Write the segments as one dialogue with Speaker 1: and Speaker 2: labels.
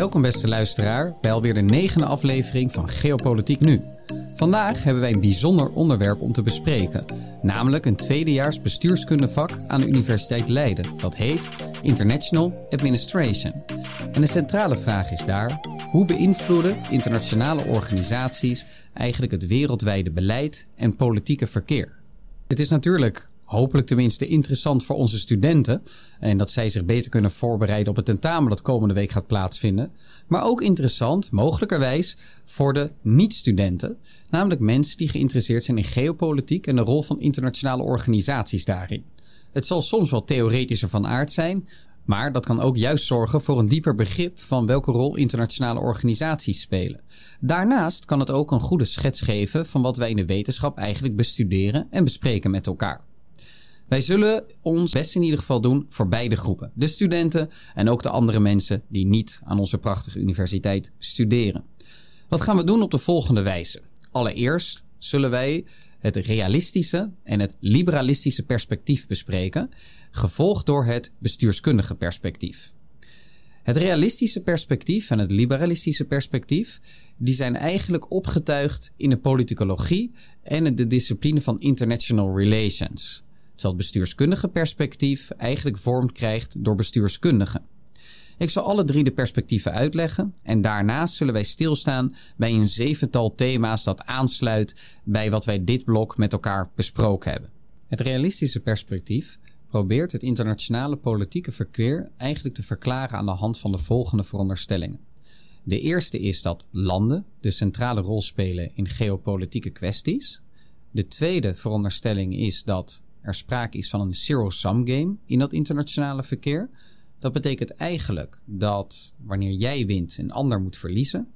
Speaker 1: Welkom beste luisteraar bij alweer de negende aflevering van Geopolitiek Nu. Vandaag hebben wij een bijzonder onderwerp om te bespreken, namelijk een tweedejaars bestuurskundevak aan de Universiteit Leiden. Dat heet International Administration. En de centrale vraag is daar, hoe beïnvloeden internationale organisaties eigenlijk het wereldwijde beleid en politieke verkeer? Het is natuurlijk hopelijk tenminste interessant voor onze studenten. En dat zij zich beter kunnen voorbereiden op het tentamen dat komende week gaat plaatsvinden. Maar ook interessant, mogelijkerwijs, voor de niet-studenten. Namelijk mensen die geïnteresseerd zijn in geopolitiek en de rol van internationale organisaties daarin. Het zal soms wel theoretischer van aard zijn, maar dat kan ook juist zorgen voor een dieper begrip van welke rol internationale organisaties spelen. Daarnaast kan het ook een goede schets geven van wat wij in de wetenschap eigenlijk bestuderen en bespreken met elkaar. Wij zullen ons best in ieder geval doen voor beide groepen. De studenten en ook de andere mensen die niet aan onze prachtige universiteit studeren. Wat gaan we doen op de volgende wijze? Allereerst zullen wij het realistische en het liberalistische perspectief bespreken, gevolgd door het bestuurskundige perspectief. Het realistische perspectief en het liberalistische perspectief, die zijn eigenlijk opgetuigd in de politicologie en de discipline van international relations het bestuurskundige perspectief eigenlijk vorm krijgt door bestuurskundigen. Ik zal alle drie de perspectieven uitleggen en daarnaast zullen wij stilstaan bij een zevental thema's dat aansluit bij wat wij dit blok met elkaar besproken hebben. Het realistische perspectief probeert het internationale politieke verkeer eigenlijk te verklaren aan de hand van de volgende veronderstellingen. De eerste is dat landen de centrale rol spelen in geopolitieke kwesties. De tweede veronderstelling is dat er sprake is van een zero-sum game in dat internationale verkeer. Dat betekent eigenlijk dat wanneer jij wint, een ander moet verliezen.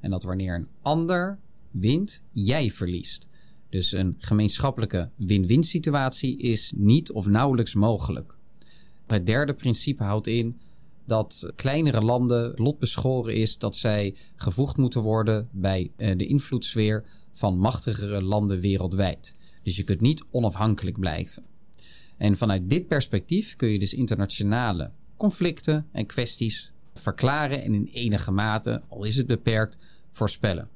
Speaker 1: En dat wanneer een ander wint, jij verliest. Dus een gemeenschappelijke win-win situatie is niet of nauwelijks mogelijk. Het derde principe houdt in dat kleinere landen lot beschoren is dat zij gevoegd moeten worden bij eh, de invloedssfeer van machtigere landen wereldwijd. Dus je kunt niet onafhankelijk blijven. En vanuit dit perspectief kun je dus internationale conflicten en kwesties verklaren en in enige mate, al is het beperkt, voorspellen.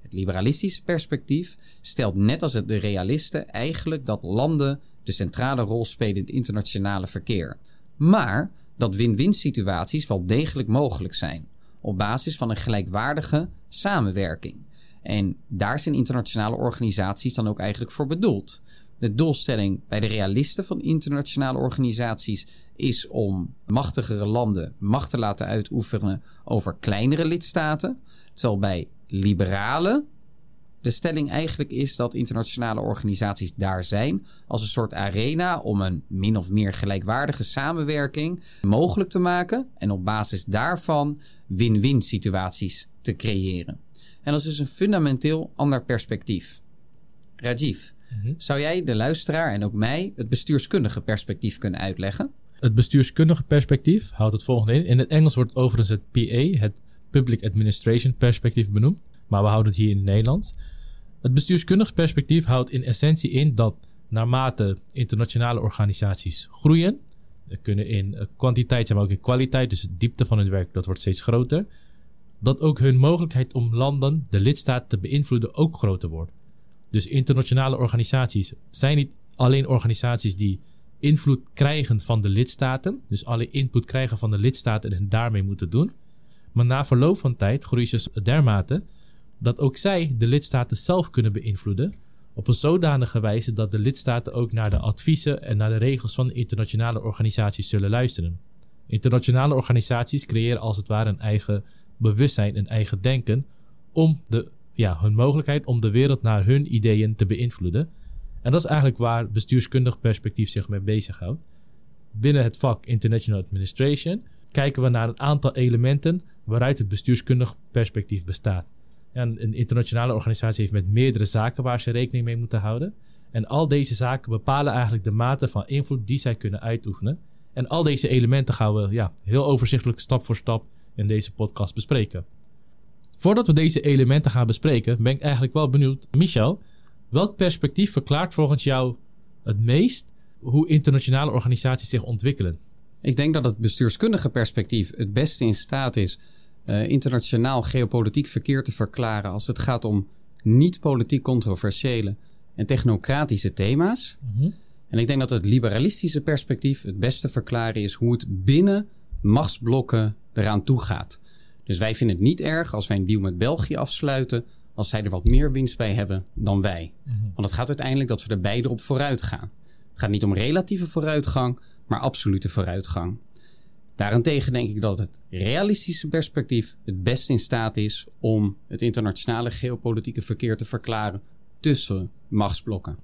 Speaker 1: Het liberalistische perspectief stelt net als de realisten eigenlijk dat landen de centrale rol spelen in het internationale verkeer. Maar dat win-win situaties wel degelijk mogelijk zijn op basis van een gelijkwaardige samenwerking. En daar zijn internationale organisaties dan ook eigenlijk voor bedoeld. De doelstelling bij de realisten van internationale organisaties is om machtigere landen macht te laten uitoefenen over kleinere lidstaten. Terwijl bij liberalen de stelling eigenlijk is dat internationale organisaties daar zijn als een soort arena om een min of meer gelijkwaardige samenwerking mogelijk te maken en op basis daarvan win-win situaties te creëren. En dat is dus een fundamenteel ander perspectief. Rajiv, mhm. zou jij de luisteraar en ook mij het bestuurskundige perspectief kunnen uitleggen?
Speaker 2: Het bestuurskundige perspectief houdt het volgende in. In het Engels wordt overigens het PA, het Public Administration perspectief benoemd, maar we houden het hier in het Nederlands. Het bestuurskundige perspectief houdt in essentie in dat naarmate internationale organisaties groeien, kunnen in kwantiteit zijn, maar ook in kwaliteit, dus de diepte van hun werk, dat wordt steeds groter dat ook hun mogelijkheid om landen, de lidstaat te beïnvloeden, ook groter wordt. Dus internationale organisaties zijn niet alleen organisaties die invloed krijgen van de lidstaten, dus alle input krijgen van de lidstaten en daarmee moeten doen. Maar na verloop van tijd groeien ze dermate dat ook zij de lidstaten zelf kunnen beïnvloeden op een zodanige wijze dat de lidstaten ook naar de adviezen en naar de regels van de internationale organisaties zullen luisteren. Internationale organisaties creëren als het ware een eigen bewustzijn en eigen denken om de, ja, hun mogelijkheid om de wereld naar hun ideeën te beïnvloeden. En dat is eigenlijk waar bestuurskundig perspectief zich mee bezighoudt. Binnen het vak International Administration kijken we naar een aantal elementen waaruit het bestuurskundig perspectief bestaat. En een internationale organisatie heeft met meerdere zaken waar ze rekening mee moeten houden. En al deze zaken bepalen eigenlijk de mate van invloed die zij kunnen uitoefenen. En al deze elementen gaan we ja, heel overzichtelijk stap voor stap in deze podcast bespreken. Voordat we deze elementen gaan bespreken, ben ik eigenlijk wel benieuwd, Michel, welk perspectief verklaart volgens jou het meest hoe internationale organisaties zich ontwikkelen?
Speaker 1: Ik denk dat het bestuurskundige perspectief het beste in staat is uh, internationaal geopolitiek verkeer te verklaren als het gaat om niet politiek controversiële en technocratische thema's. Mhm. En ik denk dat het liberalistische perspectief het beste verklaren is hoe het binnen machtsblokken eraan toe gaat. Dus wij vinden het niet erg als wij een deal met België afsluiten, als zij er wat meer winst bij hebben dan wij. Mhm. Want het gaat uiteindelijk dat we er beide op vooruit gaan. Het gaat niet om relatieve vooruitgang, maar absolute vooruitgang. Daarentegen denk ik dat het realistische perspectief het best in staat is om het internationale geopolitieke verkeer te verklaren tussen machtsblokken.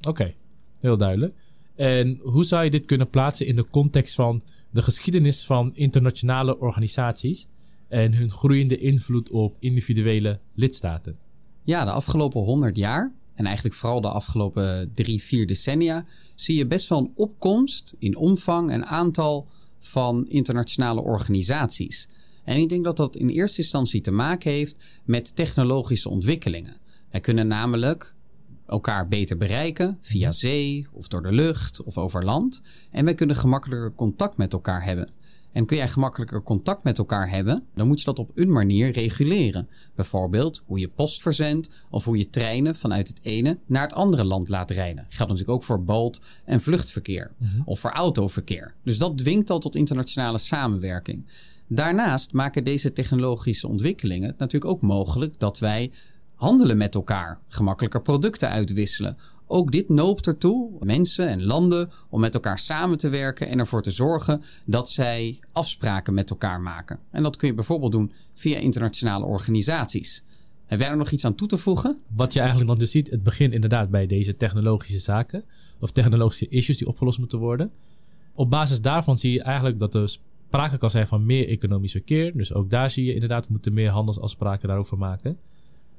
Speaker 2: Oké, heel duidelijk. En hoe zou je dit kunnen plaatsen in de context van de geschiedenis van internationale organisaties en hun groeiende invloed op individuele lidstaten?
Speaker 1: Ja, de afgelopen 100 jaar en eigenlijk vooral de afgelopen drie, vier decennia zie je best wel een opkomst in omvang en aantal van internationale organisaties. En ik denk dat dat in eerste instantie te maken heeft met technologische ontwikkelingen. Wij kunnen namelijk elkaar beter bereiken via zee of door de lucht of over land. En wij kunnen gemakkelijker contact met elkaar hebben. En kun jij gemakkelijker contact met elkaar hebben, dan moet je dat op een manier reguleren. Bijvoorbeeld hoe je post verzendt of hoe je treinen vanuit het ene naar het andere land laat rijden. Dat geldt natuurlijk ook voor boot- en vluchtverkeer mhm. of voor autoverkeer. Dus dat dwingt al tot internationale samenwerking. Daarnaast maken deze technologische ontwikkelingen het natuurlijk ook mogelijk dat wij handelen met elkaar, gemakkelijker producten uitwisselen ook dit noopt ertoe, mensen en landen, om met elkaar samen te werken en ervoor te zorgen dat zij afspraken met elkaar maken. En dat kun je bijvoorbeeld doen via internationale organisaties. Heb jij er nog iets aan toe te voegen?
Speaker 2: Wat je eigenlijk dan dus ziet, het begint inderdaad bij deze technologische zaken of technologische issues die opgelost moeten worden. Op basis daarvan zie je eigenlijk dat er sprake kan zijn van meer economisch verkeer. Dus ook daar zie je inderdaad, we moeten meer handelsafspraken daarover maken.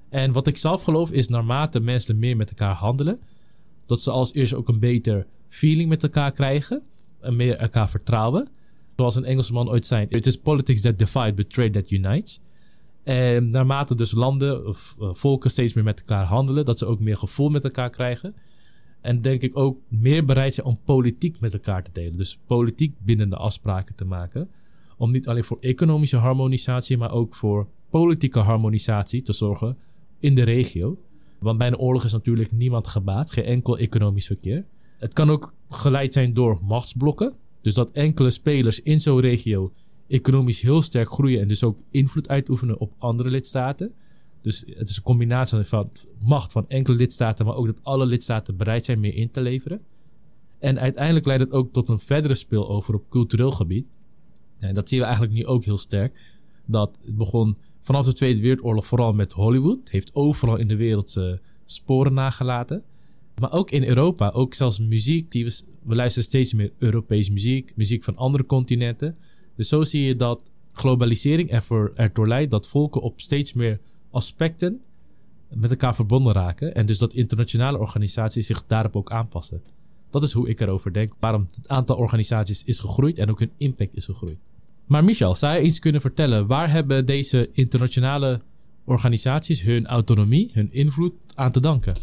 Speaker 2: En wat ik zelf geloof is, naarmate mensen meer met elkaar handelen, dat ze als eerst ook een beter feeling met elkaar krijgen. En meer elkaar vertrouwen. Zoals een Engelsman ooit zei: It is politics that divide, but trade that unites. En naarmate dus landen of eh, volken steeds meer met elkaar handelen, dat ze ook meer gevoel met elkaar krijgen. En denk ik ook meer bereid zijn om politiek met elkaar te delen. Dus politiek bindende afspraken te maken. Om niet alleen voor economische harmonisatie, maar ook voor politieke harmonisatie te zorgen in de regio. Want bij een oorlog is natuurlijk niemand gebaat, geen enkel economisch verkeer. Het kan ook geleid zijn door machtsblokken. Dus dat enkele spelers in zo'n regio economisch heel sterk groeien en dus ook invloed uitoefenen op andere lidstaten. Dus het is een combinatie van macht van enkele lidstaten, maar ook dat alle lidstaten bereid zijn meer in te leveren. En uiteindelijk leidt het ook tot een verdere speelover op cultureel gebied. En dat zien we eigenlijk nu ook heel sterk. Dat het begon vanaf de Tweede Wereldoorlog vooral met Hollywood. Heeft overal in de wereld uh, sporen nagelaten. Maar ook in Europa, ook zelfs muziek. Die we, we luisteren steeds meer Europese muziek, muziek van andere continenten. Dus zo zie je dat globalisering ervoor, erdoor leidt dat volken op steeds meer aspecten met elkaar verbonden raken. En dus dat internationale organisaties zich daarop ook aanpassen. Dat is hoe ik erover denk. Waarom het aantal organisaties is gegroeid en ook hun impact is gegroeid. Maar Michel, zou je iets kunnen vertellen? Waar hebben deze internationale organisaties hun autonomie, hun invloed aan te danken?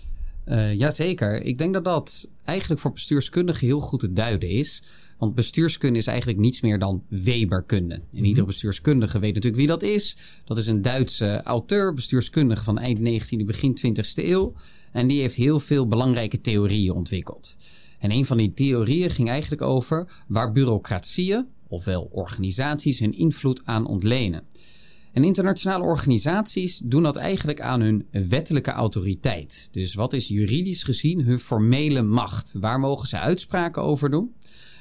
Speaker 1: Uh, jazeker. Ik denk dat dat eigenlijk voor bestuurskundigen heel goed te duiden is. Want bestuurskunde is eigenlijk niets meer dan Weberkunde. En mm iedere bestuurskundige weet natuurlijk wie dat is. Dat is een Duitse auteur, bestuurskundige van eind 19e, begin 20e eeuw. En die heeft heel veel belangrijke theorieën ontwikkeld. En een van die theorieën ging eigenlijk over waar bureaucratieën ofwel organisaties hun invloed aan ontlenen. En internationale organisaties doen dat eigenlijk aan hun wettelijke autoriteit. Dus wat is juridisch gezien hun formele macht? Waar mogen zij uitspraken over doen?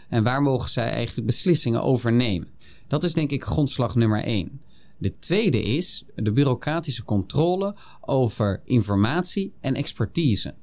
Speaker 1: En waar mogen zij eigenlijk beslissingen over nemen? Dat is denk ik grondslag nummer één. De tweede is de bureaucratische controle over informatie en expertise.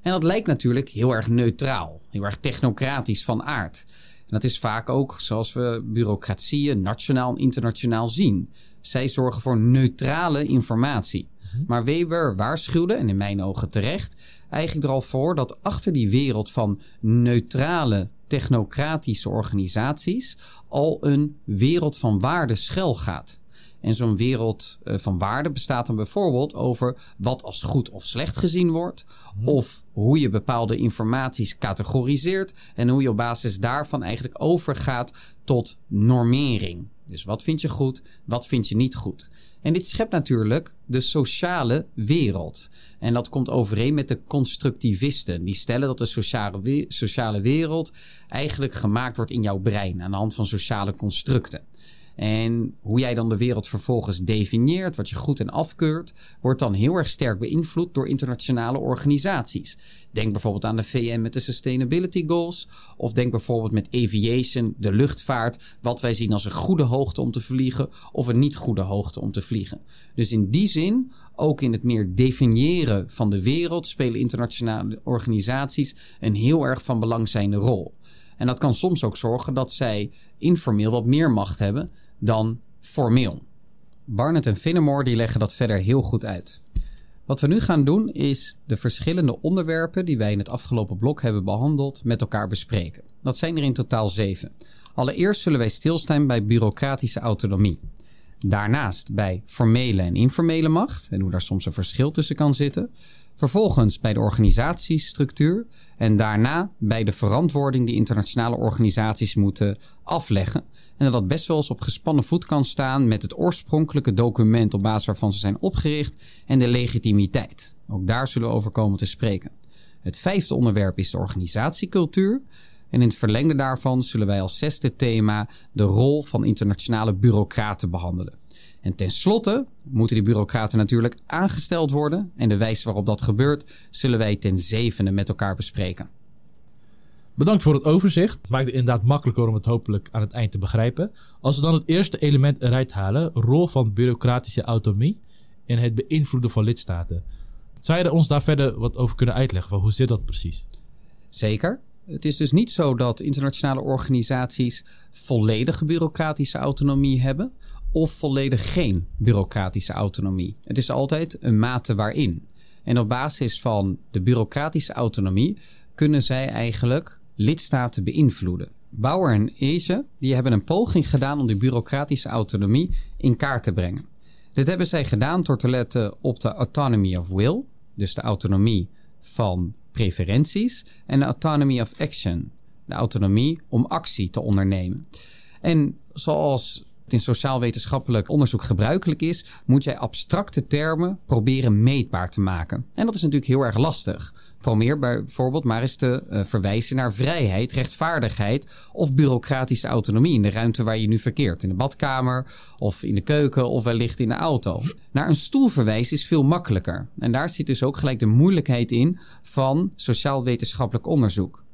Speaker 1: En dat lijkt natuurlijk heel erg neutraal, heel erg technocratisch van aard. En dat is vaak ook zoals we bureaucratieën nationaal en internationaal zien. Zij zorgen voor neutrale informatie. Mhm. Maar Weber waarschuwde, en in mijn ogen terecht, eigenlijk er al voor dat achter die wereld van neutrale technocratische organisaties al een wereld van waarde schuil gaat. En zo'n wereld eh, van waarde bestaat dan bijvoorbeeld over wat als goed of slecht gezien wordt. Mhm. Of hoe je bepaalde informaties categoriseert. En hoe je op basis daarvan eigenlijk overgaat tot normering. Dus wat vind je goed, wat vind je niet goed? En dit schept natuurlijk de sociale wereld. En dat komt overeen met de constructivisten. Die stellen dat de sociale, sociale wereld eigenlijk gemaakt wordt in jouw brein aan de hand van sociale constructen. En hoe jij dan de wereld vervolgens definieert, wat je goed en afkeurt, wordt dan heel erg sterk beïnvloed door internationale organisaties. Denk bijvoorbeeld aan de VN met de Sustainability Goals. Of denk bijvoorbeeld met aviation, de luchtvaart, wat wij zien als een goede hoogte om te vliegen of een niet goede hoogte om te vliegen. Dus in die zin, ook in het meer definiëren van de wereld, spelen internationale organisaties een heel erg van belang zijnde rol. En dat kan soms ook zorgen dat zij informeel wat meer macht hebben dan formeel. Barnett en Finnemore die leggen dat verder heel goed uit. Wat we nu gaan doen is de verschillende onderwerpen die wij in het afgelopen blok hebben behandeld met elkaar bespreken. Dat zijn er in totaal zeven. Allereerst zullen wij stilstaan bij bureaucratische autonomie. Daarnaast bij formele en informele macht en hoe daar soms een verschil tussen kan zitten. Vervolgens bij de organisatiestructuur en daarna bij de verantwoording die internationale organisaties moeten afleggen. En dat dat best wel eens op gespannen voet kan staan met het oorspronkelijke document op basis waarvan ze zijn opgericht en de legitimiteit. Ook daar zullen we over komen te spreken. Het vijfde onderwerp is de organisatiecultuur. En in het verlengde daarvan zullen wij als zesde thema de rol van internationale bureaucraten behandelen. En tenslotte moeten die bureaucraten natuurlijk aangesteld worden. En de wijze waarop dat gebeurt, zullen wij ten zevende met elkaar bespreken.
Speaker 2: Bedankt voor het overzicht. Het maakt het inderdaad makkelijker om het hopelijk aan het eind te begrijpen. Als we dan het eerste element eruit halen, rol van bureaucratische autonomie en het beïnvloeden van lidstaten. Zou je ons daar verder wat over kunnen uitleggen? Hoe zit dat precies?
Speaker 1: Zeker. Het is dus niet zo dat internationale organisaties volledige bureaucratische autonomie hebben of volledig geen bureaucratische autonomie. Het is altijd een mate waarin. En op basis van de bureaucratische autonomie kunnen zij eigenlijk lidstaten beïnvloeden. Bauer en Eze die hebben een poging gedaan om die bureaucratische autonomie in kaart te brengen. Dit hebben zij gedaan door te letten op de autonomy of will, dus de autonomie van preferenties, en de autonomy of action, de autonomie om actie te ondernemen. En zoals het in sociaal-wetenschappelijk onderzoek gebruikelijk is, moet jij abstracte termen proberen meetbaar te maken. En dat is natuurlijk heel erg lastig. Probeer bijvoorbeeld maar eens te uh, verwijzen naar vrijheid, rechtvaardigheid of bureaucratische autonomie in de ruimte waar je nu verkeert. In de badkamer of in de keuken of wellicht in de auto. Naar een stoel verwijzen is veel makkelijker. En daar zit dus ook gelijk de moeilijkheid in van sociaal-wetenschappelijk onderzoek.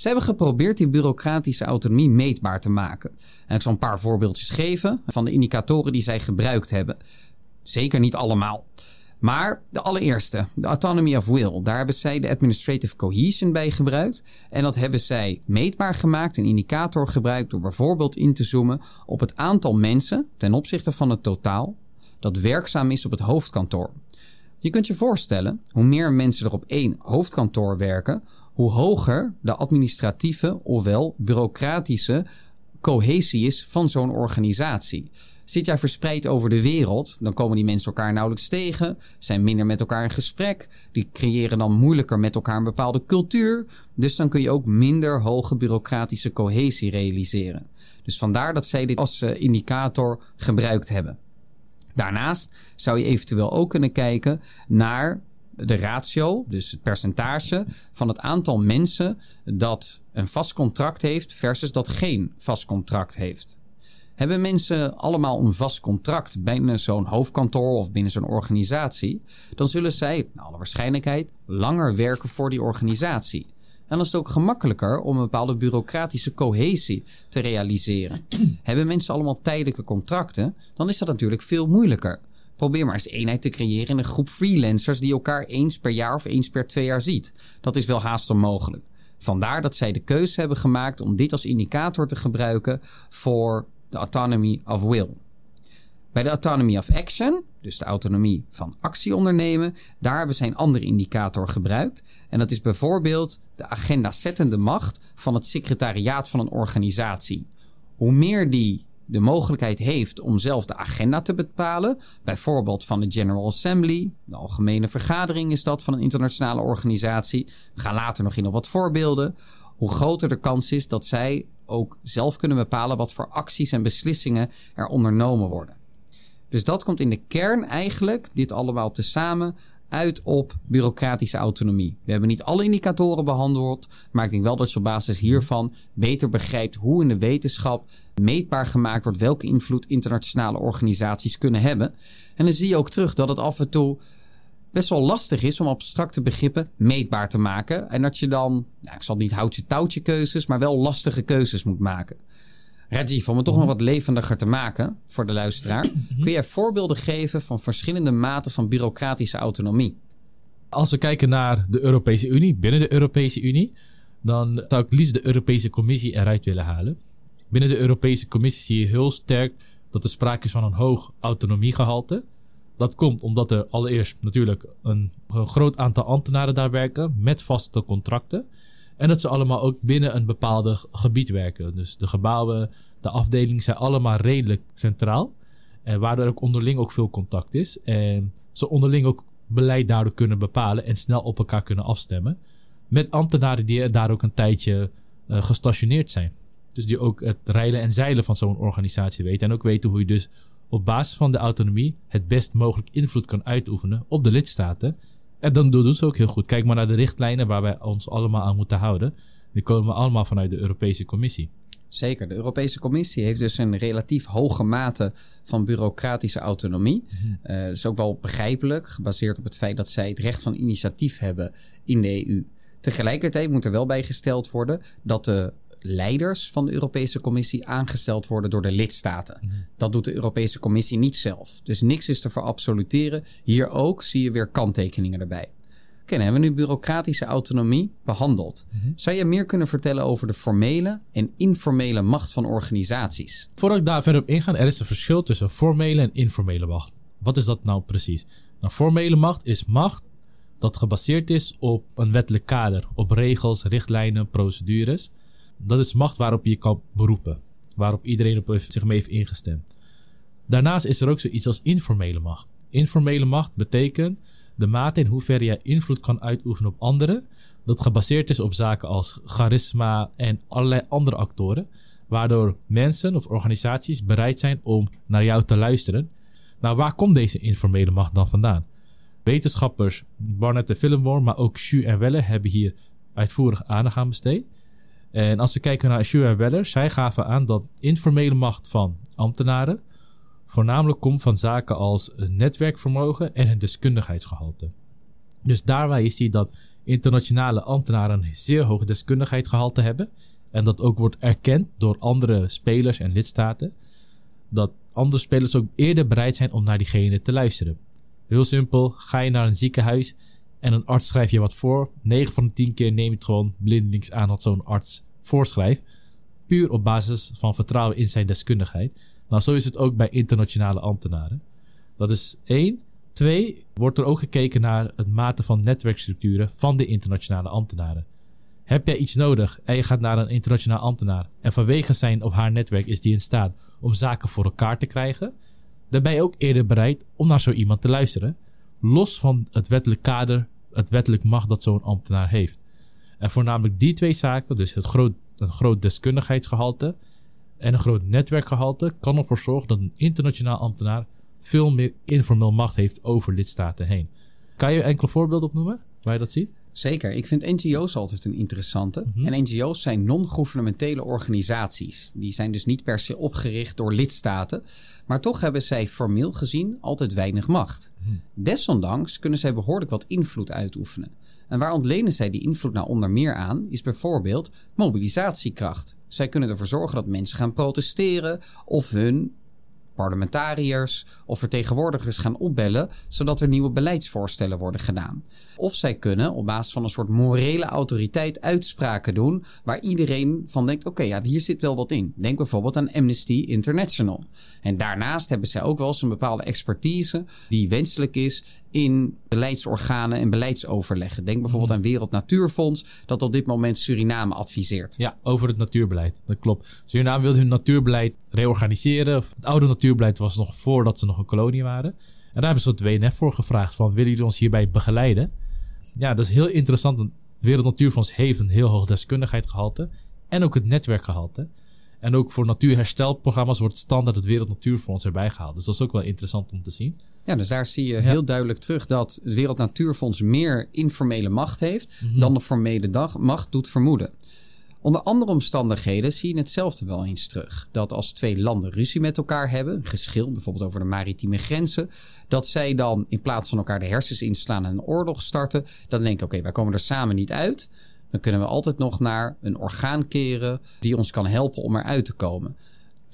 Speaker 1: Ze hebben geprobeerd die bureaucratische autonomie meetbaar te maken. En ik zal een paar voorbeeldjes geven van de indicatoren die zij gebruikt hebben. Zeker niet allemaal. Maar de allereerste, de autonomy of will, daar hebben zij de administrative cohesion bij gebruikt. En dat hebben zij meetbaar gemaakt, een indicator gebruikt door bijvoorbeeld in te zoomen op het aantal mensen ten opzichte van het totaal dat werkzaam is op het hoofdkantoor. Je kunt je voorstellen, hoe meer mensen er op één hoofdkantoor werken, hoe hoger de administratieve, ofwel bureaucratische cohesie is van zo'n organisatie. Zit jij verspreid over de wereld, dan komen die mensen elkaar nauwelijks tegen, zijn minder met elkaar in gesprek, die creëren dan moeilijker met elkaar een bepaalde cultuur, dus dan kun je ook minder hoge bureaucratische cohesie realiseren. Dus vandaar dat zij dit als eh, indicator gebruikt hebben. Daarnaast zou je eventueel ook kunnen kijken naar de ratio, dus het percentage van het aantal mensen dat een vast contract heeft versus dat geen vast contract heeft. Hebben mensen allemaal een vast contract binnen zo'n hoofdkantoor of binnen zo'n organisatie, dan zullen zij, naar alle waarschijnlijkheid, langer werken voor die organisatie. En dan is het ook gemakkelijker om een bepaalde bureaucratische cohesie te realiseren. Hebben mensen allemaal tijdelijke contracten, dan is dat natuurlijk veel moeilijker. Probeer maar eens eenheid te creëren in een groep freelancers die elkaar eens per jaar of eens per twee jaar ziet. Dat is wel haast onmogelijk. Vandaar dat zij de keuze hebben gemaakt om dit als indicator te gebruiken voor de autonomy of will. Bij de autonomy of action, dus de autonomie van actie ondernemen, daar hebben zij een andere indicator gebruikt. En dat is bijvoorbeeld de agenda-zettende macht van het secretariaat van een organisatie. Hoe meer die de mogelijkheid heeft om zelf de agenda te bepalen, bijvoorbeeld van de General Assembly, de algemene vergadering is dat van een internationale organisatie. We gaan later nog in op wat voorbeelden. Hoe groter de kans is dat zij ook zelf kunnen bepalen wat voor acties en beslissingen er ondernomen worden. Dus dat komt in de kern eigenlijk, dit allemaal tezamen, uit op bureaucratische autonomie. We hebben niet alle indicatoren behandeld, maar ik denk wel dat je op basis hiervan beter begrijpt hoe in de wetenschap meetbaar gemaakt wordt welke invloed internationale organisaties kunnen hebben. En dan zie je ook terug dat het af en toe best wel lastig is om abstracte begrippen meetbaar te maken. En dat je dan, nou, ik zal niet houtje touwtje keuzes, maar wel lastige keuzes moet maken. Rajiv, om het toch nog wat levendiger te maken voor de luisteraar, kun jij voorbeelden geven van verschillende maten van bureaucratische autonomie?
Speaker 2: Als we kijken naar de Europese Unie, binnen de Europese Unie, dan zou ik liefst de Europese Commissie eruit willen halen. Binnen de Europese Commissie zie je heel sterk dat er sprake is van een hoog autonomiegehalte. Dat komt omdat er allereerst natuurlijk een, een groot aantal ambtenaren daar werken met vaste contracten. En dat ze allemaal ook binnen een bepaalde gebied werken. Dus de gebouwen, de afdelingen zijn allemaal redelijk centraal. En waardoor ook onderling ook veel contact is. En ze onderling ook beleid daardoor kunnen bepalen en snel op elkaar kunnen afstemmen. Met ambtenaren die daar ook een tijdje uh, gestationeerd zijn. Dus die ook het rijden en zeilen van zo'n organisatie weten. En ook weten hoe je dus op basis van de autonomie het best mogelijk invloed kan uitoefenen op de lidstaten. En dan doen ze ook heel goed. Kijk maar naar de richtlijnen waar wij ons allemaal aan moeten houden. Die komen allemaal vanuit de Europese Commissie.
Speaker 1: Zeker. De Europese Commissie heeft dus een relatief hoge mate van bureaucratische autonomie. Mm dat is ook wel begrijpelijk, gebaseerd op het feit dat zij het recht van initiatief hebben in de EU. Tegelijkertijd moet er wel bijgesteld worden dat de leiders van de Europese Commissie aangesteld worden door de lidstaten. Mhm. Dat doet de Europese Commissie niet zelf. Dus niks is te verabsoluteren. Hier ook zie je weer kanttekeningen erbij. Oké, dan hebben we nu bureaucratische autonomie behandeld. Mhm. Zou je meer kunnen vertellen over de formele en informele macht van organisaties?
Speaker 2: Voordat ik daar verder op inga, er is een verschil tussen formele en informele macht. Wat is dat nou precies? Nou, formele macht is macht dat gebaseerd is op een wettelijk kader, op regels, richtlijnen, procedures. Dat is macht waarop je kan beroepen. Waarop iedereen op zich mee heeft ingestemd. Daarnaast is er ook zoiets als informele macht. Informele macht betekent de mate in hoeverre jij invloed kan uitoefenen op anderen. Dat gebaseerd is op zaken als charisma en allerlei andere actoren. Waardoor mensen of organisaties bereid zijn om naar jou te luisteren. Nou, waar komt deze informele macht dan vandaan? Wetenschappers Barnett en Fillimore, maar ook Xu en Weller hebben hier uitvoerig aandacht aan besteed. En als we kijken naar Assure en Weller, zij gaven aan dat informele macht van ambtenaren voornamelijk komt van zaken als netwerkvermogen en het deskundigheidsgehalte. Dus daar waar je ziet dat internationale ambtenaren een zeer hoog deskundigheidsgehalte hebben en dat ook wordt erkend door andere spelers en lidstaten, dat andere spelers ook eerder bereid zijn om naar diegene te luisteren. Heel simpel, ga je naar een ziekenhuis en een arts schrijft je wat voor. 9 van de 10 keer neem je het gewoon blindelings aan wat zo'n arts voorschrijft. Puur op basis van vertrouwen in zijn deskundigheid. Nou, zo is het ook bij internationale ambtenaren. Dat is één. Twee, wordt er ook gekeken naar het mate van netwerkstructuren van de internationale ambtenaren. Heb jij iets nodig en je gaat naar een internationaal ambtenaar en vanwege zijn of haar netwerk is die in staat om zaken voor elkaar te krijgen, dan ben je ook eerder bereid om naar zo iemand te luisteren los van het wettelijk kader, het wettelijk macht dat zo'n ambtenaar heeft. En voornamelijk die twee zaken, dus het groot, een groot deskundigheidsgehalte en een groot netwerkgehalte, kan ervoor zorgen dat een internationaal ambtenaar veel meer informeel macht heeft over lidstaten heen. Kan je enkele voorbeelden opnoemen waar je dat ziet?
Speaker 1: Zeker. Ik vind NGO's altijd een interessante. Mhm. En NGO's zijn non-governementele organisaties. Die zijn dus niet per se opgericht door lidstaten. Maar toch hebben zij formeel gezien altijd weinig macht. Mhm. Desondanks kunnen zij behoorlijk wat invloed uitoefenen. En waar ontlenen zij die invloed nou onder meer aan, is bijvoorbeeld mobilisatiekracht. Zij kunnen ervoor zorgen dat mensen gaan protesteren of hun parlementariërs of vertegenwoordigers gaan opbellen, zodat er nieuwe beleidsvoorstellen worden gedaan. Of zij kunnen op basis van een soort morele autoriteit uitspraken doen waar iedereen van denkt: oké, ja, hier zit wel wat in. Denk bijvoorbeeld aan Amnesty International. En daarnaast hebben zij ook wel eens een bepaalde expertise die wenselijk is in beleidsorganen en beleidsoverleggen. Denk bijvoorbeeld aan Wereld Natuurfonds, dat op dit moment Suriname adviseert.
Speaker 2: Ja, over het natuurbeleid. Dat klopt. Suriname wil hun natuurbeleid reorganiseren. Het oude natuurbeleid was nog voordat ze nog een kolonie waren. En daar hebben ze het WNF voor gevraagd van, willen jullie ons hierbij begeleiden? Ja, dat is heel interessant. Wereld Natuurfonds heeft een heel hoog deskundigheidsgehalte en ook het netwerkgehalte. En ook voor natuurherstelprogramma's wordt standaard het Wereld Natuurfonds erbij gehaald. Dus dat is ook wel interessant om te zien.
Speaker 1: Ja, dus daar zie je heel duidelijk terug dat het Wereld Natuurfonds meer informele macht heeft dan de formele dag, macht doet vermoeden. Onder andere omstandigheden zie je hetzelfde wel eens terug. Dat als twee landen ruzie met elkaar hebben, een geschil bijvoorbeeld over de maritieme grenzen, dat zij dan in plaats van elkaar de hersens inslaan en een oorlog starten, dan denken: oké, wij komen er samen niet uit. Dan kunnen we altijd nog naar een orgaan keren die ons kan helpen om eruit te komen.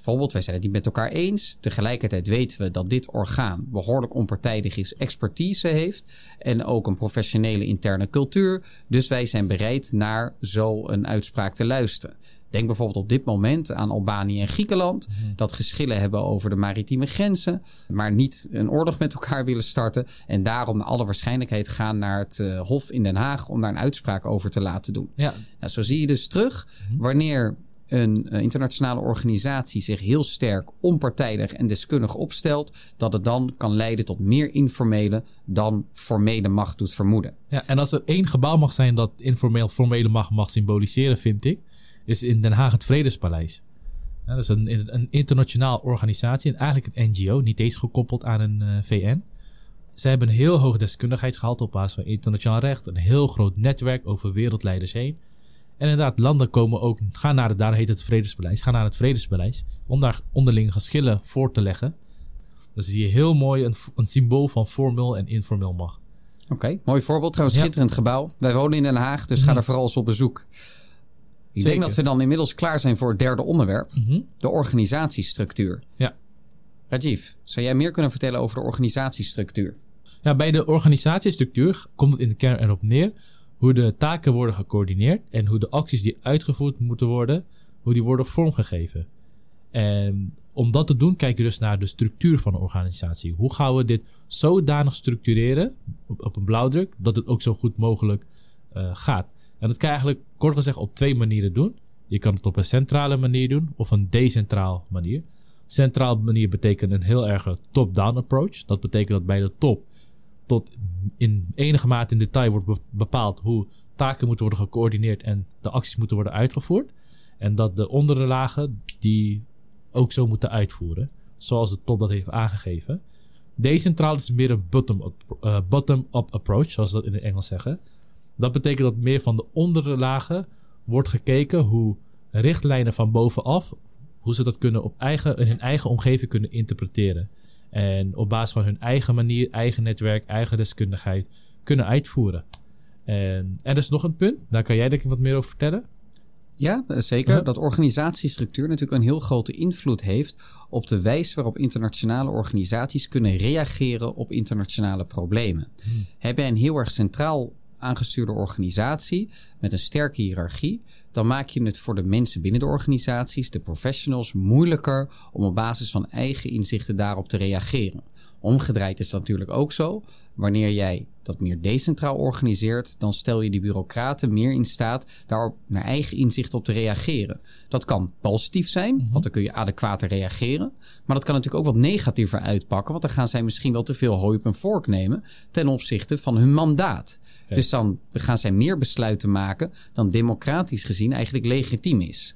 Speaker 1: Bijvoorbeeld, wij zijn het niet met elkaar eens. Tegelijkertijd weten we dat dit orgaan behoorlijk onpartijdig is, expertise heeft en ook een professionele interne cultuur. Dus wij zijn bereid naar zo'n uitspraak te luisteren. Denk bijvoorbeeld op dit moment aan Albanië en Griekenland, dat geschillen hebben over de maritieme grenzen, maar niet een oorlog met elkaar willen starten. En daarom naar alle waarschijnlijkheid gaan naar het uh, Hof in Den Haag om daar een uitspraak over te laten doen.
Speaker 2: Ja.
Speaker 1: Nou, zo zie je dus terug wanneer een uh, internationale organisatie zich heel sterk onpartijdig en deskundig opstelt, dat het dan kan leiden tot meer informele dan formele macht doet vermoeden.
Speaker 2: Ja, en als er één gebouw mag zijn dat informeel formele macht mag symboliseren, vind ik, is in Den Haag het Vredespaleis. Ja, dat is een, een internationale organisatie en eigenlijk een NGO, niet eens gekoppeld aan een uh, VN. Zij hebben een heel hoog deskundigheidsgehalte op basis van internationaal recht, een heel groot netwerk over wereldleiders heen. En inderdaad, landen komen ook, gaan naar het, daar heet het vredesbeleid, gaan naar het vredesbeleid om daar onderlinge geschillen voor te leggen. Dus zie je heel mooi een, een symbool van formeel en informeel macht.
Speaker 1: Oké, okay, mooi voorbeeld. Trouwens, schitterend ja. gebouw. Wij wonen in Den Haag, dus mm. ga er vooral eens op bezoek. Ik Zeker. denk dat we dan inmiddels klaar zijn voor het derde onderwerp. Mm -hmm. De organisatiestructuur.
Speaker 2: Ja.
Speaker 1: Rajiv, zou jij meer kunnen vertellen over de organisatiestructuur?
Speaker 2: Ja, bij de organisatiestructuur komt het in de kern erop neer hoe de taken worden gecoördineerd en hoe de acties die uitgevoerd moeten worden, hoe die worden vormgegeven. En om dat te doen, kijk je dus naar de structuur van de organisatie. Hoe gaan we dit zodanig structureren op, op een blauwdruk dat het ook zo goed mogelijk uh, gaat? En dat kan je eigenlijk kort gezegd op twee manieren doen. Je kan het op een centrale manier doen of een decentraal manier. Centraal manier betekent een heel erg top-down approach. Dat betekent dat bij de top tot in enige mate in detail wordt bepaald hoe taken moeten worden gecoördineerd en de acties moeten worden uitgevoerd. En dat de ondere lagen die ook zo moeten uitvoeren, zoals de top dat heeft aangegeven. Decentraal is meer een bottom-up bottom approach, zoals ze dat in het Engels zeggen. Dat betekent dat meer van de ondere lagen wordt gekeken hoe richtlijnen van bovenaf, hoe ze dat kunnen op eigen, in hun eigen omgeving kunnen interpreteren. En op basis van hun eigen manier, eigen netwerk, eigen deskundigheid kunnen uitvoeren. En er is nog een punt, daar kan jij denk ik wat meer over vertellen.
Speaker 1: Ja, zeker. Uh -huh. Dat organisatiestructuur natuurlijk een heel grote invloed heeft op de wijze waarop internationale organisaties kunnen reageren op internationale problemen. Hmm. Heb jij een heel erg centraal aangestuurde organisatie met een sterke hiërarchie, dan maak je het voor de mensen binnen de organisaties, de professionals, moeilijker om op basis van eigen inzichten daarop te reageren. Omgedraaid is dat natuurlijk ook zo. Wanneer jij dat meer decentraal organiseert, dan stel je die bureaucraten meer in staat daarop naar eigen inzicht op te reageren. Dat kan positief zijn, mm -hmm. want dan kun je adequater reageren. Maar dat kan natuurlijk ook wat negatiever uitpakken, want dan gaan zij misschien wel te veel hooi op een vork nemen ten opzichte van hun mandaat. Okay. Dus dan gaan zij meer besluiten maken dan democratisch gezien eigenlijk legitiem is.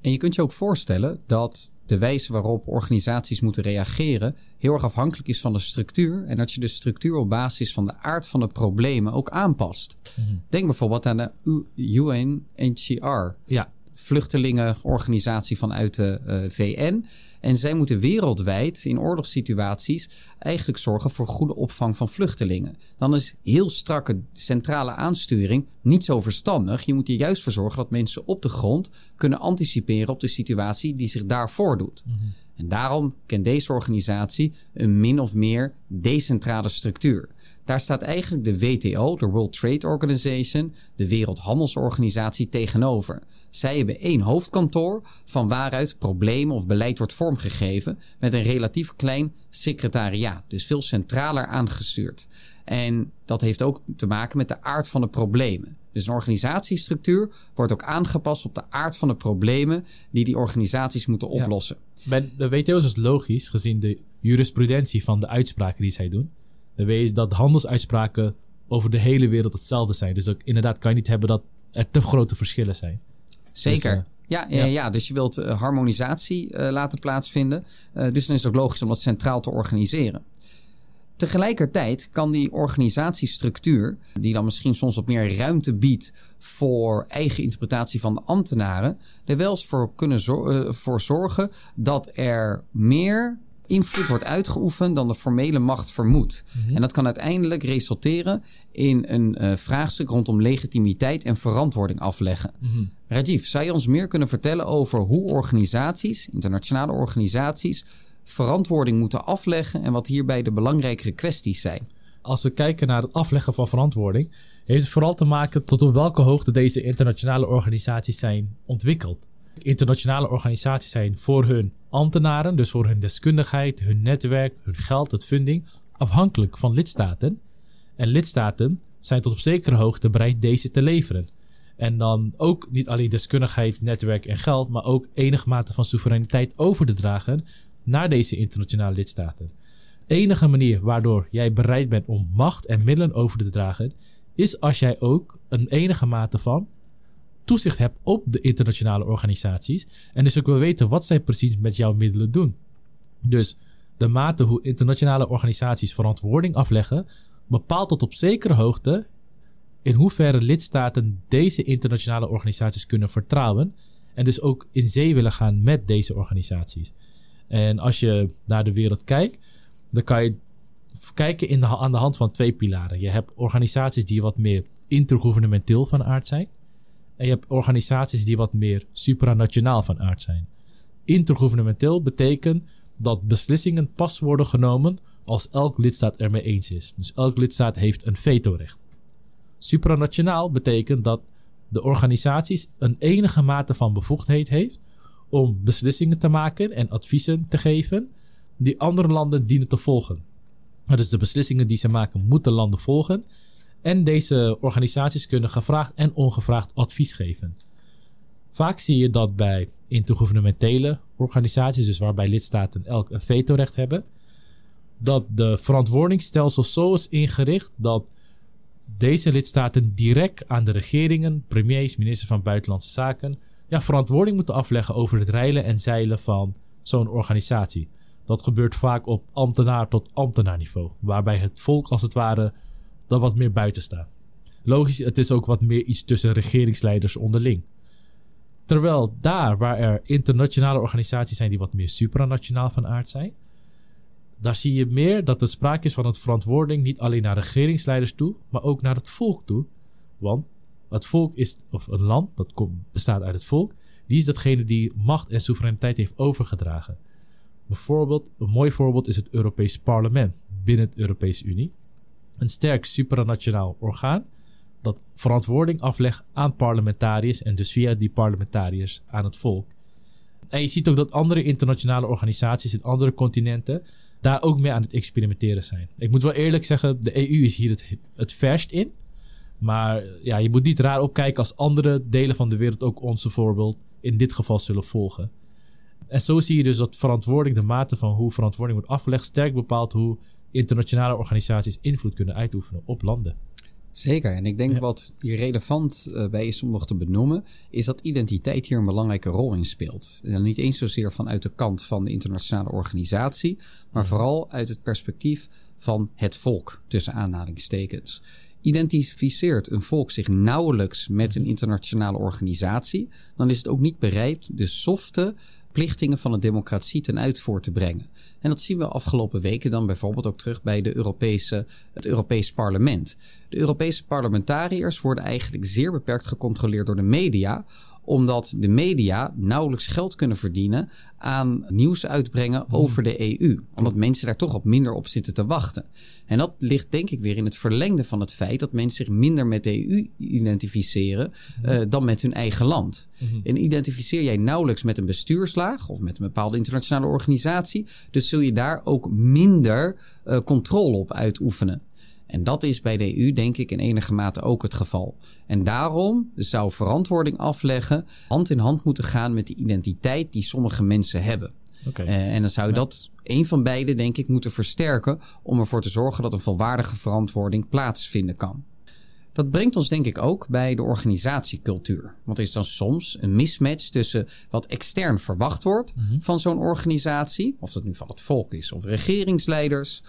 Speaker 1: En je kunt je ook voorstellen dat de wijze waarop organisaties moeten reageren heel erg afhankelijk is van de structuur. En dat je de structuur op basis van de aard van de problemen ook aanpast. Mm -hmm. Denk bijvoorbeeld aan de UNHCR.
Speaker 2: Ja.
Speaker 1: Vluchtelingenorganisatie vanuit de uh, VN. En zij moeten wereldwijd in oorlogssituaties eigenlijk zorgen voor goede opvang van vluchtelingen. Dan is heel strakke centrale aansturing niet zo verstandig. Je moet er juist voor zorgen dat mensen op de grond kunnen anticiperen op de situatie die zich daar voordoet. Mm -hmm. En daarom kent deze organisatie een min of meer decentrale structuur. Daar staat eigenlijk de WTO, de World Trade Organization, de Wereldhandelsorganisatie, tegenover. Zij hebben één hoofdkantoor van waaruit problemen of beleid wordt vormgegeven met een relatief klein secretariaat, dus veel centraler aangestuurd. En dat heeft ook te maken met de aard van de problemen. Dus een organisatiestructuur wordt ook aangepast op de aard van de problemen die die organisaties moeten oplossen.
Speaker 2: Ja. Bij de WTO is het logisch, gezien de jurisprudentie van de uitspraken die zij doen. Je dat handelsuitspraken over de hele wereld hetzelfde zijn. Dus ook inderdaad kan je niet hebben dat er te grote verschillen zijn.
Speaker 1: Zeker. Dus, uh, Ja, ja. ja, dus je wilt harmonisatie laten plaatsvinden. dus dan is het ook logisch om dat centraal te organiseren. Tegelijkertijd kan die organisatiestructuur, die dan misschien soms wat meer ruimte biedt voor eigen interpretatie van de ambtenaren, er wel eens voor kunnen voor zorgen dat er meer invloed wordt uitgeoefend dan de formele macht vermoedt. Mhm. En dat kan uiteindelijk resulteren in een uh, vraagstuk rondom legitimiteit en verantwoording afleggen. Mhm. Rajiv, zou je ons meer kunnen vertellen over hoe organisaties, internationale organisaties, verantwoording moeten afleggen en wat hierbij de belangrijkere kwesties zijn?
Speaker 2: Als we kijken naar het afleggen van verantwoording, heeft het vooral te maken tot op welke hoogte deze internationale organisaties zijn ontwikkeld internationale organisaties zijn voor hun ambtenaren, dus voor hun deskundigheid, hun netwerk, hun geld, het funding, afhankelijk van lidstaten. En lidstaten zijn tot op zekere hoogte bereid deze te leveren. En dan ook niet alleen deskundigheid, netwerk en geld, maar ook enige mate van soevereiniteit over te dragen naar deze internationale lidstaten. Enige manier waardoor jij bereid bent om macht en middelen over te dragen, is als jij ook een enige mate van toezicht hebt op de internationale organisaties. En dus ook wil weten wat zij precies met jouw middelen doen. Dus de mate hoe internationale organisaties verantwoording afleggen, bepaalt tot op zekere hoogte in hoeverre lidstaten deze internationale organisaties kunnen vertrouwen. En dus ook in zee willen gaan met deze organisaties. En als je naar de wereld kijkt, dan kan je kijken in de, aan de hand van twee pilaren. Je hebt organisaties die wat meer intergouvernementeel van aard zijn. En je hebt organisaties die wat meer supranationaal van aard zijn. Intergouvernementeel betekent dat beslissingen pas worden genomen als elk lidstaat ermee eens is. Dus elk lidstaat heeft een vetorecht. Supranationaal betekent dat de organisaties een enige mate van bevoegdheid heeft om beslissingen te maken en adviezen te geven die andere landen dienen te volgen. Dus de beslissingen die ze maken moeten landen volgen en deze organisaties kunnen gevraagd en ongevraagd advies geven. Vaak zie je dat bij intergouvernementele organisaties, dus waarbij lidstaten elk een vetorecht hebben, dat de verantwoordingsstelsel zo is ingericht dat deze lidstaten direct aan de regeringen, premiers, ministers van Buitenlandse Zaken, ja, verantwoording moeten afleggen over het reilen en zeilen van zo'n organisatie. Dat gebeurt vaak op ambtenaar tot ambtenaarniveau, waarbij het volk als het ware dat wat meer buiten staan. Logisch, het is ook wat meer iets tussen regeringsleiders onderling. Terwijl daar waar er internationale organisaties zijn die wat meer supranationaal van aard zijn, daar zie je meer dat er sprake is van het verantwoording niet alleen naar regeringsleiders toe, maar ook naar het volk toe. Want het volk is, of een land dat bestaat uit het volk, die is datgene die macht en soevereiniteit heeft overgedragen. Bijvoorbeeld, een mooi voorbeeld is het Europees Parlement binnen de Europese Unie een sterk supranationaal orgaan dat verantwoording aflegt aan parlementariërs en dus via die parlementariërs aan het volk. En je ziet ook dat andere internationale organisaties in andere continenten daar ook mee aan het experimenteren zijn. Ik moet wel eerlijk zeggen, de EU is hier het, het verst in. Maar ja, je moet niet raar opkijken als andere delen van de wereld ook onze voorbeeld in dit geval zullen volgen. En zo zie je dus dat verantwoording, de mate van hoe verantwoording wordt afgelegd, sterk bepaalt hoe internationale organisaties invloed kunnen uitoefenen op landen.
Speaker 1: Zeker. En ik denk wat hier relevant uh, bij is om nog te benoemen, is dat identiteit hier een belangrijke rol in speelt. En niet eens zozeer vanuit de kant van de internationale organisatie, maar vooral uit het perspectief van het volk, tussen aanhalingstekens. Identificeert een volk zich nauwelijks met een internationale organisatie, dan is het ook niet bereid de softe verplichtingen van de democratie ten uitvoer te brengen. En dat zien we afgelopen weken dan bijvoorbeeld ook terug bij de Europese, het Europees Parlement. De Europese parlementariërs worden eigenlijk zeer beperkt gecontroleerd door de media, omdat de media nauwelijks geld kunnen verdienen aan nieuws uitbrengen hmm. over de EU. Omdat mensen daar toch op minder op zitten te wachten. En dat ligt denk ik weer in het verlengde van het feit dat mensen zich minder met de EU identificeren hmm. eh, dan met hun eigen land. Hmm. En identificeer jij nauwelijks met een bestuurslaag of met een bepaalde internationale organisatie, dus zul je daar ook minder uh, controle op uitoefenen. En dat is bij de EU denk ik in enige mate ook het geval. En daarom zou verantwoording afleggen hand in hand moeten gaan met de identiteit die sommige mensen hebben. Okay. Uh, en dan zou je dat een van beide denk ik moeten versterken om ervoor te zorgen dat een volwaardige verantwoording plaatsvinden kan. Dat brengt ons denk ik ook bij de organisatiecultuur. Want er is dan soms een mismatch tussen wat extern verwacht wordt van zo'n organisatie, of dat nu van het volk is of regeringsleiders,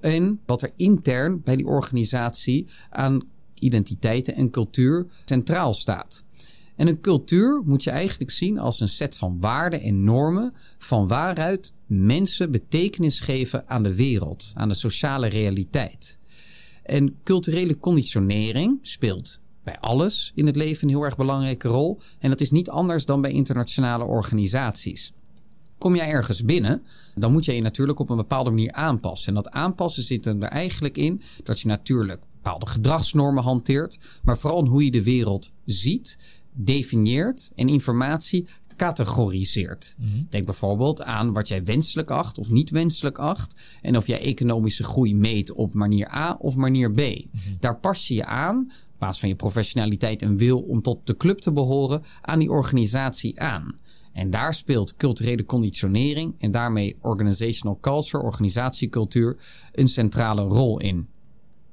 Speaker 1: en wat er intern bij die organisatie aan identiteiten en cultuur centraal staat. En een cultuur moet je eigenlijk zien als een set van waarden en normen van waaruit mensen betekenis geven aan de wereld, aan de sociale realiteit. En culturele conditionering speelt bij alles in het leven een heel erg belangrijke rol. En dat is niet anders dan bij internationale organisaties. Kom jij ergens binnen, dan moet je je natuurlijk op een bepaalde manier aanpassen. En dat aanpassen zit er eigenlijk in dat je natuurlijk bepaalde gedragsnormen hanteert, maar vooral hoe je de wereld ziet, definieert en informatie categoriseert. Denk bijvoorbeeld aan wat jij wenselijk acht of niet wenselijk acht. En of jij economische groei meet op manier A of manier B. Daar pas je je aan, op basis van je professionaliteit en wil om tot de club te behoren, aan die organisatie aan. En daar speelt culturele conditionering en daarmee organizational culture, organisatiecultuur, een centrale rol in.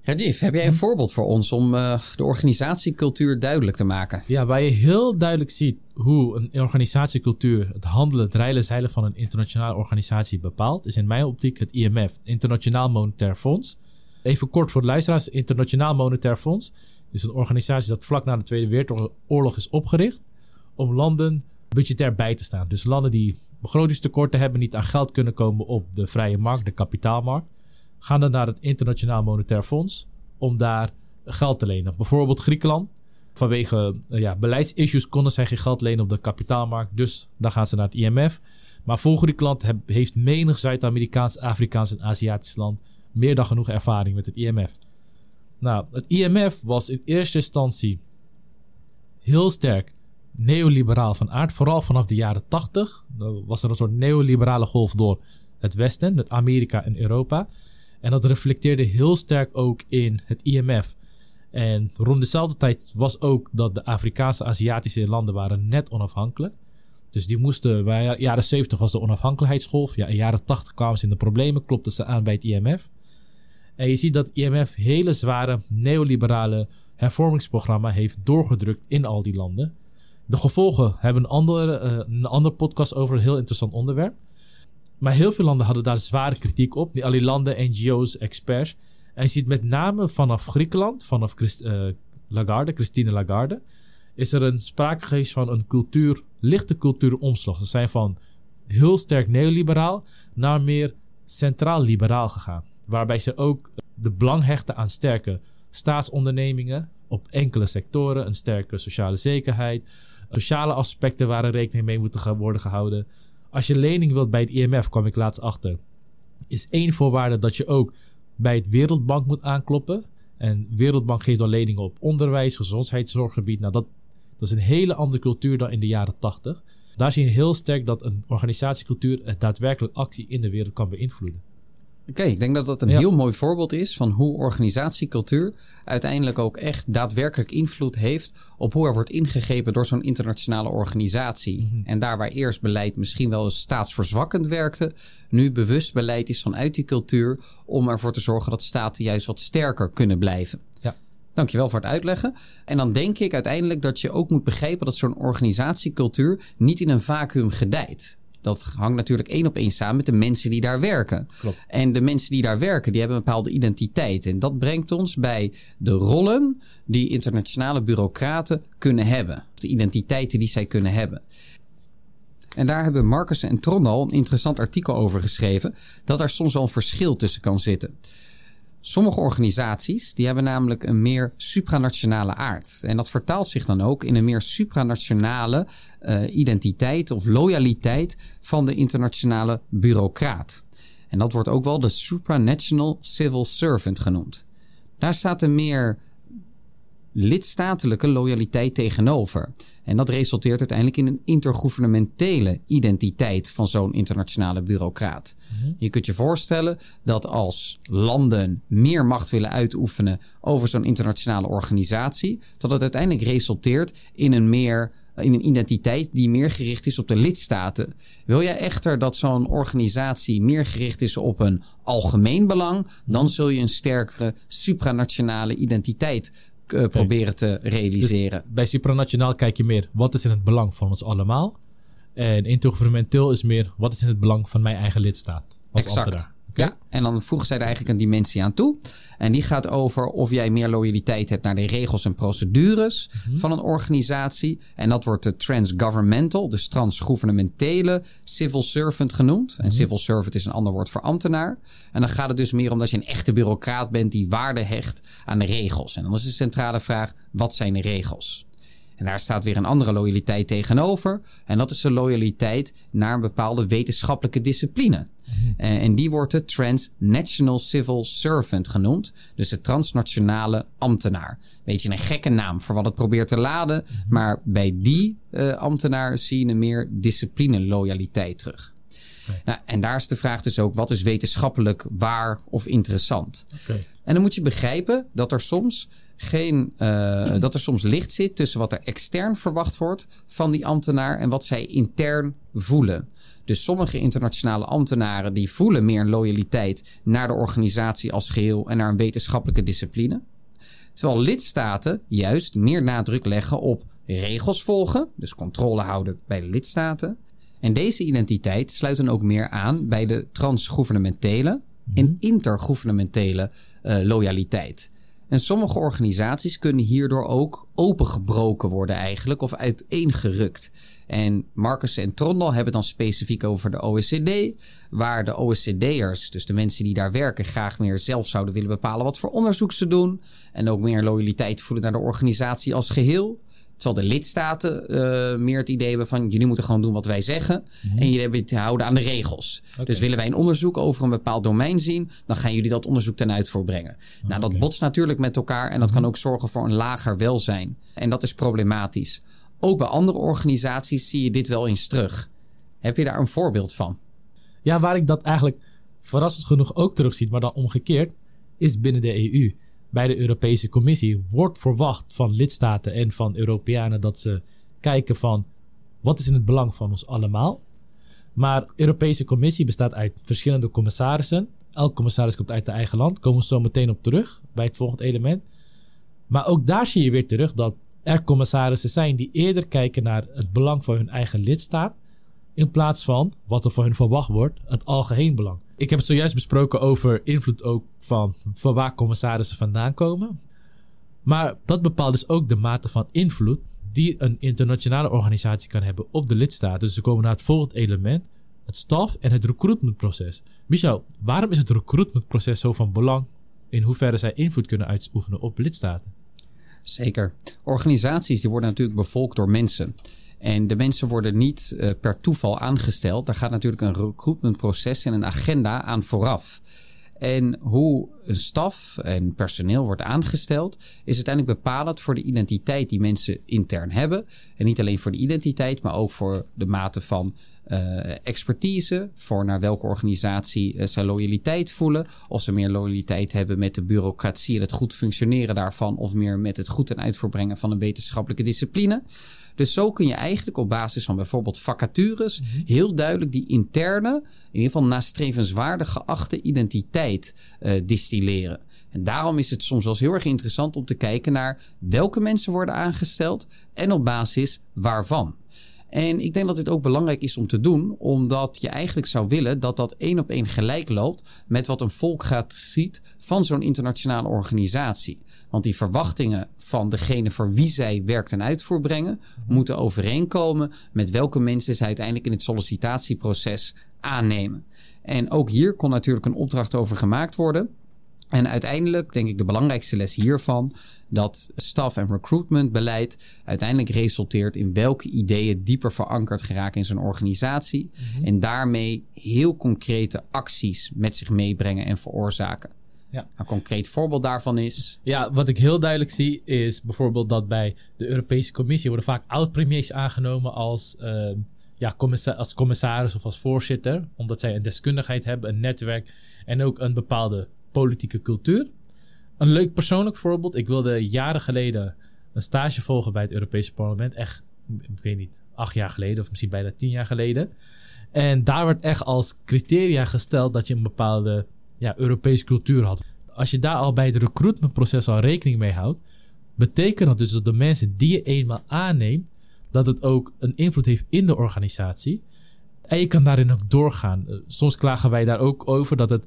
Speaker 1: Rajiv, heb jij een voorbeeld voor ons om uh, de organisatiecultuur duidelijk te maken?
Speaker 2: Ja, waar je heel duidelijk ziet hoe een organisatiecultuur het handelen, het rijlen, zeilen van een internationale organisatie bepaalt, is in mijn optiek het IMF, Internationaal Monetair Fonds. Even kort voor de luisteraars, Internationaal Monetair Fonds is een organisatie dat vlak na de Tweede Wereldoorlog is opgericht om landen budgetair bij te staan. Dus landen die begrotingstekorten hebben, niet aan geld kunnen komen op de vrije markt, de kapitaalmarkt, gaan dan naar het Internationaal Monetair Fonds om daar geld te lenen. Bijvoorbeeld Griekenland. Vanwege uh, ja, beleidsissues konden zij geen geld lenen op de kapitaalmarkt. Dus dan gaan ze naar het IMF. Maar voor Griekenland heeft menig Zuid-Amerikaans, Afrikaans en Aziatisch land meer dan genoeg ervaring met het IMF. Nou, het IMF was in eerste instantie heel sterk neoliberaal van aard. Vooral vanaf de jaren 80 was er een soort neoliberale golf door het Westen, het Amerika en Europa. En dat reflecteerde heel sterk ook in het IMF. En rond dezelfde tijd was ook dat de Afrikaanse, Aziatische landen waren net onafhankelijk. Dus die moesten, bij jaren 70 was de onafhankelijkheidsgolf. Ja, in jaren 80 kwamen ze in de problemen, klopten ze aan bij het IMF. En je ziet dat IMF hele zware neoliberale hervormingsprogramma heeft doorgedrukt in al die landen. De gevolgen hebben een andere, uh, een andere podcast over een heel interessant onderwerp. Maar heel veel landen hadden daar zware kritiek op. Niet alleen landen, NGO's, experts. En je ziet met name vanaf Griekenland, vanaf uh, Lagarde, Christine Lagarde, is er een sprake geweest van een cultuur, lichte cultuuromslag. Ze zijn van heel sterk neoliberaal naar meer centraal-liberaal gegaan. Waarbij ze ook de belang hechten aan sterke staatsondernemingen op enkele sectoren, een sterke sociale zekerheid, sociale aspecten waar rekening mee moeten worden gehouden. Als je lening wilt bij het IMF, kwam ik laatst achter, is één voorwaarde dat je ook bij het Wereldbank moet aankloppen. En Wereldbank geeft dan leningen op onderwijs, gezondheidszorggebied. Nou, dat, dat is een hele andere cultuur dan in de jaren 80. Daar zie je heel sterk dat een organisatiecultuur het daadwerkelijk actie in de wereld kan beïnvloeden.
Speaker 1: Oké, ik denk dat dat een heel mooi voorbeeld is van hoe organisatiecultuur uiteindelijk ook echt daadwerkelijk invloed heeft op hoe er wordt ingegrepen door zo'n internationale organisatie. Mhm. En daar waar eerst beleid misschien wel eens staatsverzwakkend werkte, nu bewust beleid is vanuit die cultuur om ervoor te zorgen dat staten juist wat sterker kunnen blijven.
Speaker 2: Ja.
Speaker 1: Dankjewel voor het uitleggen. En dan denk ik uiteindelijk dat je ook moet begrijpen dat zo'n organisatiecultuur niet in een vacuüm gedijt dat hangt natuurlijk één op één samen met de mensen die daar werken.
Speaker 2: Klopt.
Speaker 1: En de mensen die daar werken, die hebben een bepaalde identiteit. En dat brengt ons bij de rollen die internationale bureaucraten kunnen hebben. De identiteiten die zij kunnen hebben. En daar hebben Marcus en Trondal een interessant artikel over geschreven. Dat er soms wel een verschil tussen kan zitten. Sommige organisaties die hebben namelijk een meer supranationale aard. En dat vertaalt zich dan ook in een meer supranationale uh, identiteit of loyaliteit van de internationale bureaucraat. En dat wordt ook wel de supranational civil servant genoemd. Daar staat een meer lidstatelijke loyaliteit tegenover. En dat resulteert uiteindelijk in een intergouvernementele identiteit van zo'n internationale bureaucraat. Mhm. Je kunt je voorstellen dat als landen meer macht willen uitoefenen over zo'n internationale organisatie, dat het uiteindelijk resulteert in een meer in een identiteit die meer gericht is op de lidstaten. Wil jij echter dat zo'n organisatie meer gericht is op een algemeen belang, dan zul je een sterkere supranationale identiteit uh, proberen te realiseren.
Speaker 2: Dus bij supranationaal kijk je meer, wat is in het belang van ons allemaal? En intergouvernementeel is meer, wat is in het belang van mijn eigen lidstaat als
Speaker 1: exact.
Speaker 2: ambtenaar?
Speaker 1: Ja, en dan voegen zij er eigenlijk een dimensie aan toe. En die gaat over of jij meer loyaliteit hebt naar de regels en procedures
Speaker 2: Mhm.
Speaker 1: van een organisatie. En dat wordt de transgovernmental, dus transgouvernementele civil servant genoemd.
Speaker 2: Mhm.
Speaker 1: En civil servant is een ander woord voor ambtenaar. En dan gaat het dus meer om dat je een echte bureaucraat bent die waarde hecht aan de regels. En dan is de centrale vraag: wat zijn de regels? En daar staat weer een andere loyaliteit tegenover. En dat is de loyaliteit naar een bepaalde wetenschappelijke discipline. En, en die wordt de Transnational Civil Servant genoemd. Dus de transnationale ambtenaar. Beetje een gekke naam voor wat het probeert te laden. Maar bij die uh, ambtenaar zie je een meer discipline loyaliteit terug.
Speaker 2: Okay.
Speaker 1: Nou, en daar is de vraag dus ook: wat is wetenschappelijk waar of interessant?
Speaker 2: Okay.
Speaker 1: En dan moet je begrijpen dat er soms geen, uh, dat er soms licht zit tussen wat er extern verwacht wordt van die ambtenaar en wat zij intern voelen. Dus sommige internationale ambtenaren die voelen meer loyaliteit naar de organisatie als geheel en naar een wetenschappelijke discipline. Terwijl lidstaten juist meer nadruk leggen op regels volgen, dus controle houden bij de lidstaten. En deze identiteit sluit dan ook meer aan bij de transgouvernementele en intergouvernementele uh, loyaliteit. En sommige organisaties kunnen hierdoor ook opengebroken worden eigenlijk of uiteengerukt. En Marcus en Trondal hebben het dan specifiek over de OECD, waar de OECD'ers, dus de mensen die daar werken, graag meer zelf zouden willen bepalen wat voor onderzoek ze doen. En ook meer loyaliteit voelen naar de organisatie als geheel. Terwijl de lidstaten uh, meer het idee hebben van jullie moeten gewoon doen wat wij zeggen. Mm-hmm. En jullie hebben te houden aan de regels. Okay. Dus willen wij een onderzoek over een bepaald domein zien, dan gaan jullie dat onderzoek ten uitvoer brengen. Okay. Nou, dat botst natuurlijk met elkaar en dat kan ook zorgen voor een lager welzijn. En dat is problematisch. Ook bij andere organisaties zie je dit wel eens terug. Heb je daar een voorbeeld van?
Speaker 2: Ja, waar ik dat eigenlijk verrassend genoeg ook terugziet, maar dan omgekeerd, is binnen de EU bij de Europese Commissie wordt verwacht van lidstaten en van Europeanen dat ze kijken van wat is in het belang van ons allemaal. Maar de Europese Commissie bestaat uit verschillende commissarissen. Elk commissaris komt uit de eigen land. Komen we zo meteen op terug bij het volgende element. Maar ook daar zie je weer terug dat er commissarissen zijn die eerder kijken naar het belang van hun eigen lidstaat. In plaats van wat er van hun verwacht wordt, het algemeen belang. Ik heb het zojuist besproken over invloed ook van, van waar commissarissen vandaan komen. Maar dat bepaalt dus ook de mate van invloed die een internationale organisatie kan hebben op de lidstaten. Dus we komen naar het volgende element, het staf en het recruitmentproces. Michel, waarom is het recruitmentproces zo van belang in hoeverre zij invloed kunnen uitoefenen op lidstaten?
Speaker 1: Zeker. Organisaties die worden natuurlijk bevolkt door mensen. En de mensen worden niet uh, per toeval aangesteld. Daar gaat natuurlijk een recruitmentproces en een agenda aan vooraf. En hoe een staf en personeel wordt aangesteld, is uiteindelijk bepalend voor de identiteit die mensen intern hebben. En niet alleen voor de identiteit, maar ook voor de mate van expertise. Voor naar welke organisatie uh, ze loyaliteit voelen. Of ze meer loyaliteit hebben met de bureaucratie en het goed functioneren daarvan. Of meer met het goed en uitvoerbrengen van een wetenschappelijke discipline. Dus zo kun je eigenlijk op basis van bijvoorbeeld vacatures mm-hmm. heel duidelijk die interne, in ieder geval nastrevenswaardig geachte identiteit uh, distilleren. En daarom is het soms wel eens heel erg interessant om te kijken naar welke mensen worden aangesteld en op basis waarvan. En ik denk dat dit ook belangrijk is om te doen, omdat je eigenlijk zou willen dat dat één op één gelijk loopt met wat een volk gaat ziet van zo'n internationale organisatie. Want die verwachtingen van degene voor wie zij werkt en uitvoer brengen, moeten overeenkomen met welke mensen zij uiteindelijk in het sollicitatieproces aannemen. En ook hier kon natuurlijk een opdracht over gemaakt worden. En uiteindelijk denk ik de belangrijkste les hiervan dat staf- en recruitmentbeleid uiteindelijk resulteert in welke ideeën dieper verankerd geraken in zo'n organisatie. Mm-hmm. En daarmee heel concrete acties met zich meebrengen en veroorzaken.
Speaker 2: Ja.
Speaker 1: Een concreet voorbeeld daarvan is.
Speaker 2: Ja, wat ik heel duidelijk zie is bijvoorbeeld dat bij de Europese Commissie worden vaak oud-premiers aangenomen als, uh, ja, als commissaris of als voorzitter. Omdat zij een deskundigheid hebben, een netwerk en ook een bepaalde politieke cultuur. Een leuk persoonlijk voorbeeld. Ik wilde jaren geleden een stage volgen bij het Europese parlement. Echt, ik weet niet, acht jaar geleden of misschien bijna tien jaar geleden. En daar werd echt als criteria gesteld dat je een bepaalde ja, Europese cultuur had. Als je daar al bij het recruitmentproces al rekening mee houdt, betekent dat dus dat de mensen die je eenmaal aanneemt, dat het ook een invloed heeft in de organisatie. En je kan daarin ook doorgaan. Eh, Soms klagen wij daar ook over dat het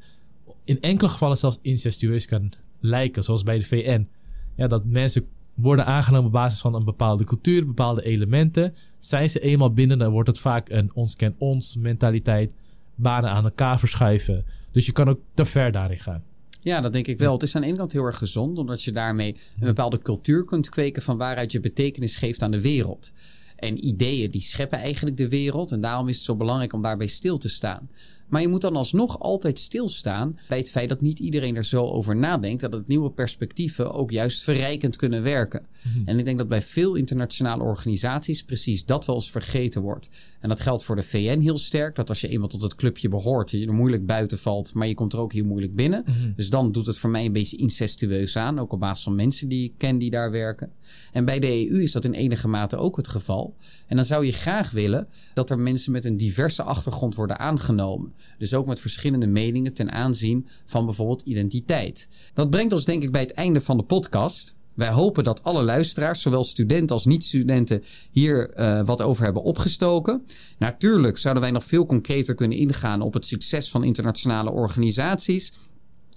Speaker 2: in enkele gevallen zelfs incestueus kan lijken, zoals bij de VN. Ja, dat mensen worden aangenomen op basis van een bepaalde cultuur, bepaalde elementen. Zijn ze eenmaal binnen, dan wordt het vaak een ons ken ons mentaliteit. Banen aan elkaar verschuiven. Dus je kan ook te ver daarin gaan.
Speaker 1: Ja, dat denk ik wel. Het is aan de ene kant heel erg gezond, omdat je daarmee een bepaalde cultuur kunt kweken van waaruit je betekenis geeft aan de wereld. En ideeën die scheppen eigenlijk de wereld. En daarom is het zo belangrijk om daarbij stil te staan. Maar je moet dan alsnog altijd stilstaan bij het feit dat niet iedereen er zo over nadenkt. Dat het nieuwe perspectieven ook juist verrijkend kunnen werken. Mhm. En ik denk dat bij veel internationale organisaties precies dat wel eens vergeten wordt. En dat geldt voor de VN heel sterk. Dat als je eenmaal tot het clubje behoort, je er moeilijk buiten valt, maar je komt er ook heel moeilijk binnen. Mhm. Dus dan doet het voor mij een beetje incestueus aan. Ook op basis van mensen die ik ken die daar werken. En bij de EU is dat in enige mate ook het geval. En dan zou je graag willen dat er mensen met een diverse achtergrond worden aangenomen. Dus ook met verschillende meningen ten aanzien van bijvoorbeeld identiteit. Dat brengt ons denk ik bij het einde van de podcast. Wij hopen dat alle luisteraars, zowel studenten als niet-studenten, hier uh, wat over hebben opgestoken. Natuurlijk zouden wij nog veel concreter kunnen ingaan op het succes van internationale organisaties.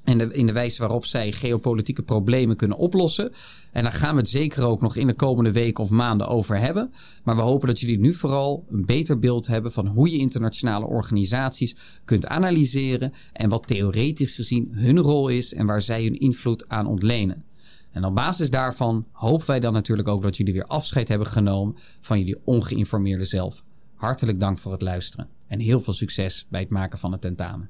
Speaker 1: En de, in de wijze waarop zij geopolitieke problemen kunnen oplossen. En daar gaan we het zeker ook nog in de komende weken of maanden over hebben. Maar we hopen dat jullie nu vooral een beter beeld hebben van hoe je internationale organisaties kunt analyseren. En wat theoretisch gezien hun rol is en waar zij hun invloed aan ontlenen. En op basis daarvan hopen wij dan natuurlijk ook dat jullie weer afscheid hebben genomen van jullie ongeïnformeerde zelf. Hartelijk dank voor het luisteren en heel veel succes bij het maken van het tentamen.